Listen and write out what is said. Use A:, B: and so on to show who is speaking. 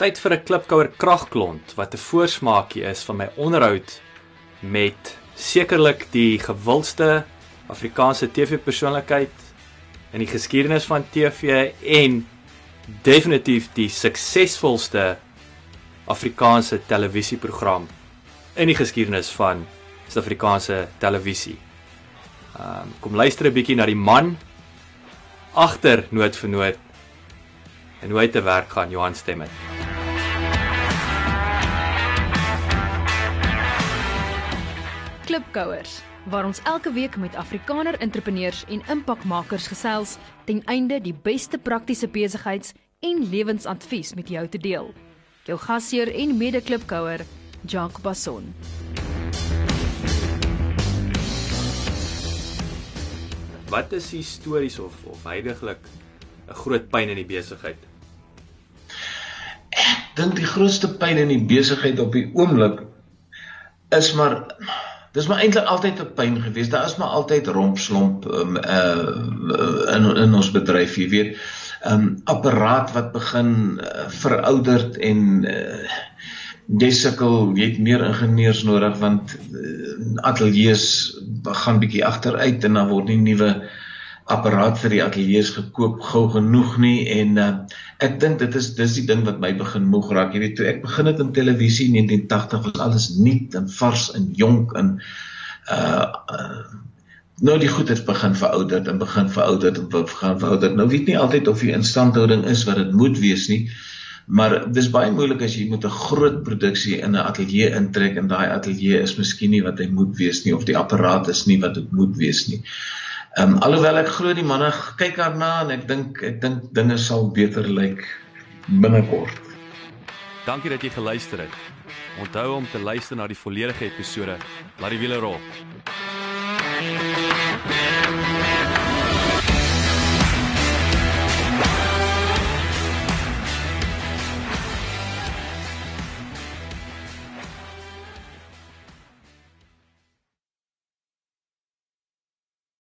A: Tyd vir 'n klipkouer kragklont wat 'n voorsmaakie is van my onderhoud met sekerlik die gewildste Afrikaanse TV-persoonlikheid in die geskiedenis van TV en definitief die suksesvolste Afrikaanse televisieprogram in die geskiedenis van Suid-Afrikaanse televisie. Ehm um, kom luister 'n bietjie na die man agter noot vir noot en hoe hy te werk gaan Johan Stemmet.
B: Klipkouers waar ons elke week met Afrikaner entrepreneurs en impakmakers gesels ten einde die beste praktiese besigheids- en lewensadvies met jou te deel. Jou gasheer en mede-klipkouer, Jacques Basson.
A: Wat is die stories of of heidaglik 'n groot pyn in die besigheid?
C: Ek dink die grootste pyn in die besigheid op die oomblik is maar dis maar eintlik altyd 'n pyn gewees. Daar is maar altyd rompslomp um, uh in in ons bedryf, jy weet. 'n um, apparaat wat begin uh, verouderd en uh, jy sukkel, jy het meer ingenieurs nodig want uh, ateljee's gaan bietjie agteruit en dan word nie nuwe apparaat vir die ateljee's gekoop gou genoeg nie en uh, ek dink dit is dis die ding wat my begin moeg raak. Jy weet toe ek begin het in televisie in 1980 was alles nuut en vars en jonk en uh, uh nou die goed het begin verouderd en begin verouderd en begin verouderd. Nou weet nie altyd of die instandhouding is wat dit moet wees nie. Maar dis baie moeilik as jy moet 'n groot produksie in 'n ateljee intrek en daai ateljee is miskien nie wat hy moet wees nie of die apparaat is nie wat dit moet wees nie. Ehm um, alhoewel ek glo die manne kyk daarna en ek dink ek dink dinge sal beter lyk binnekort.
A: Dankie dat jy geluister het. Onthou om te luister na die volledige episode. Laat die wiele rol. You.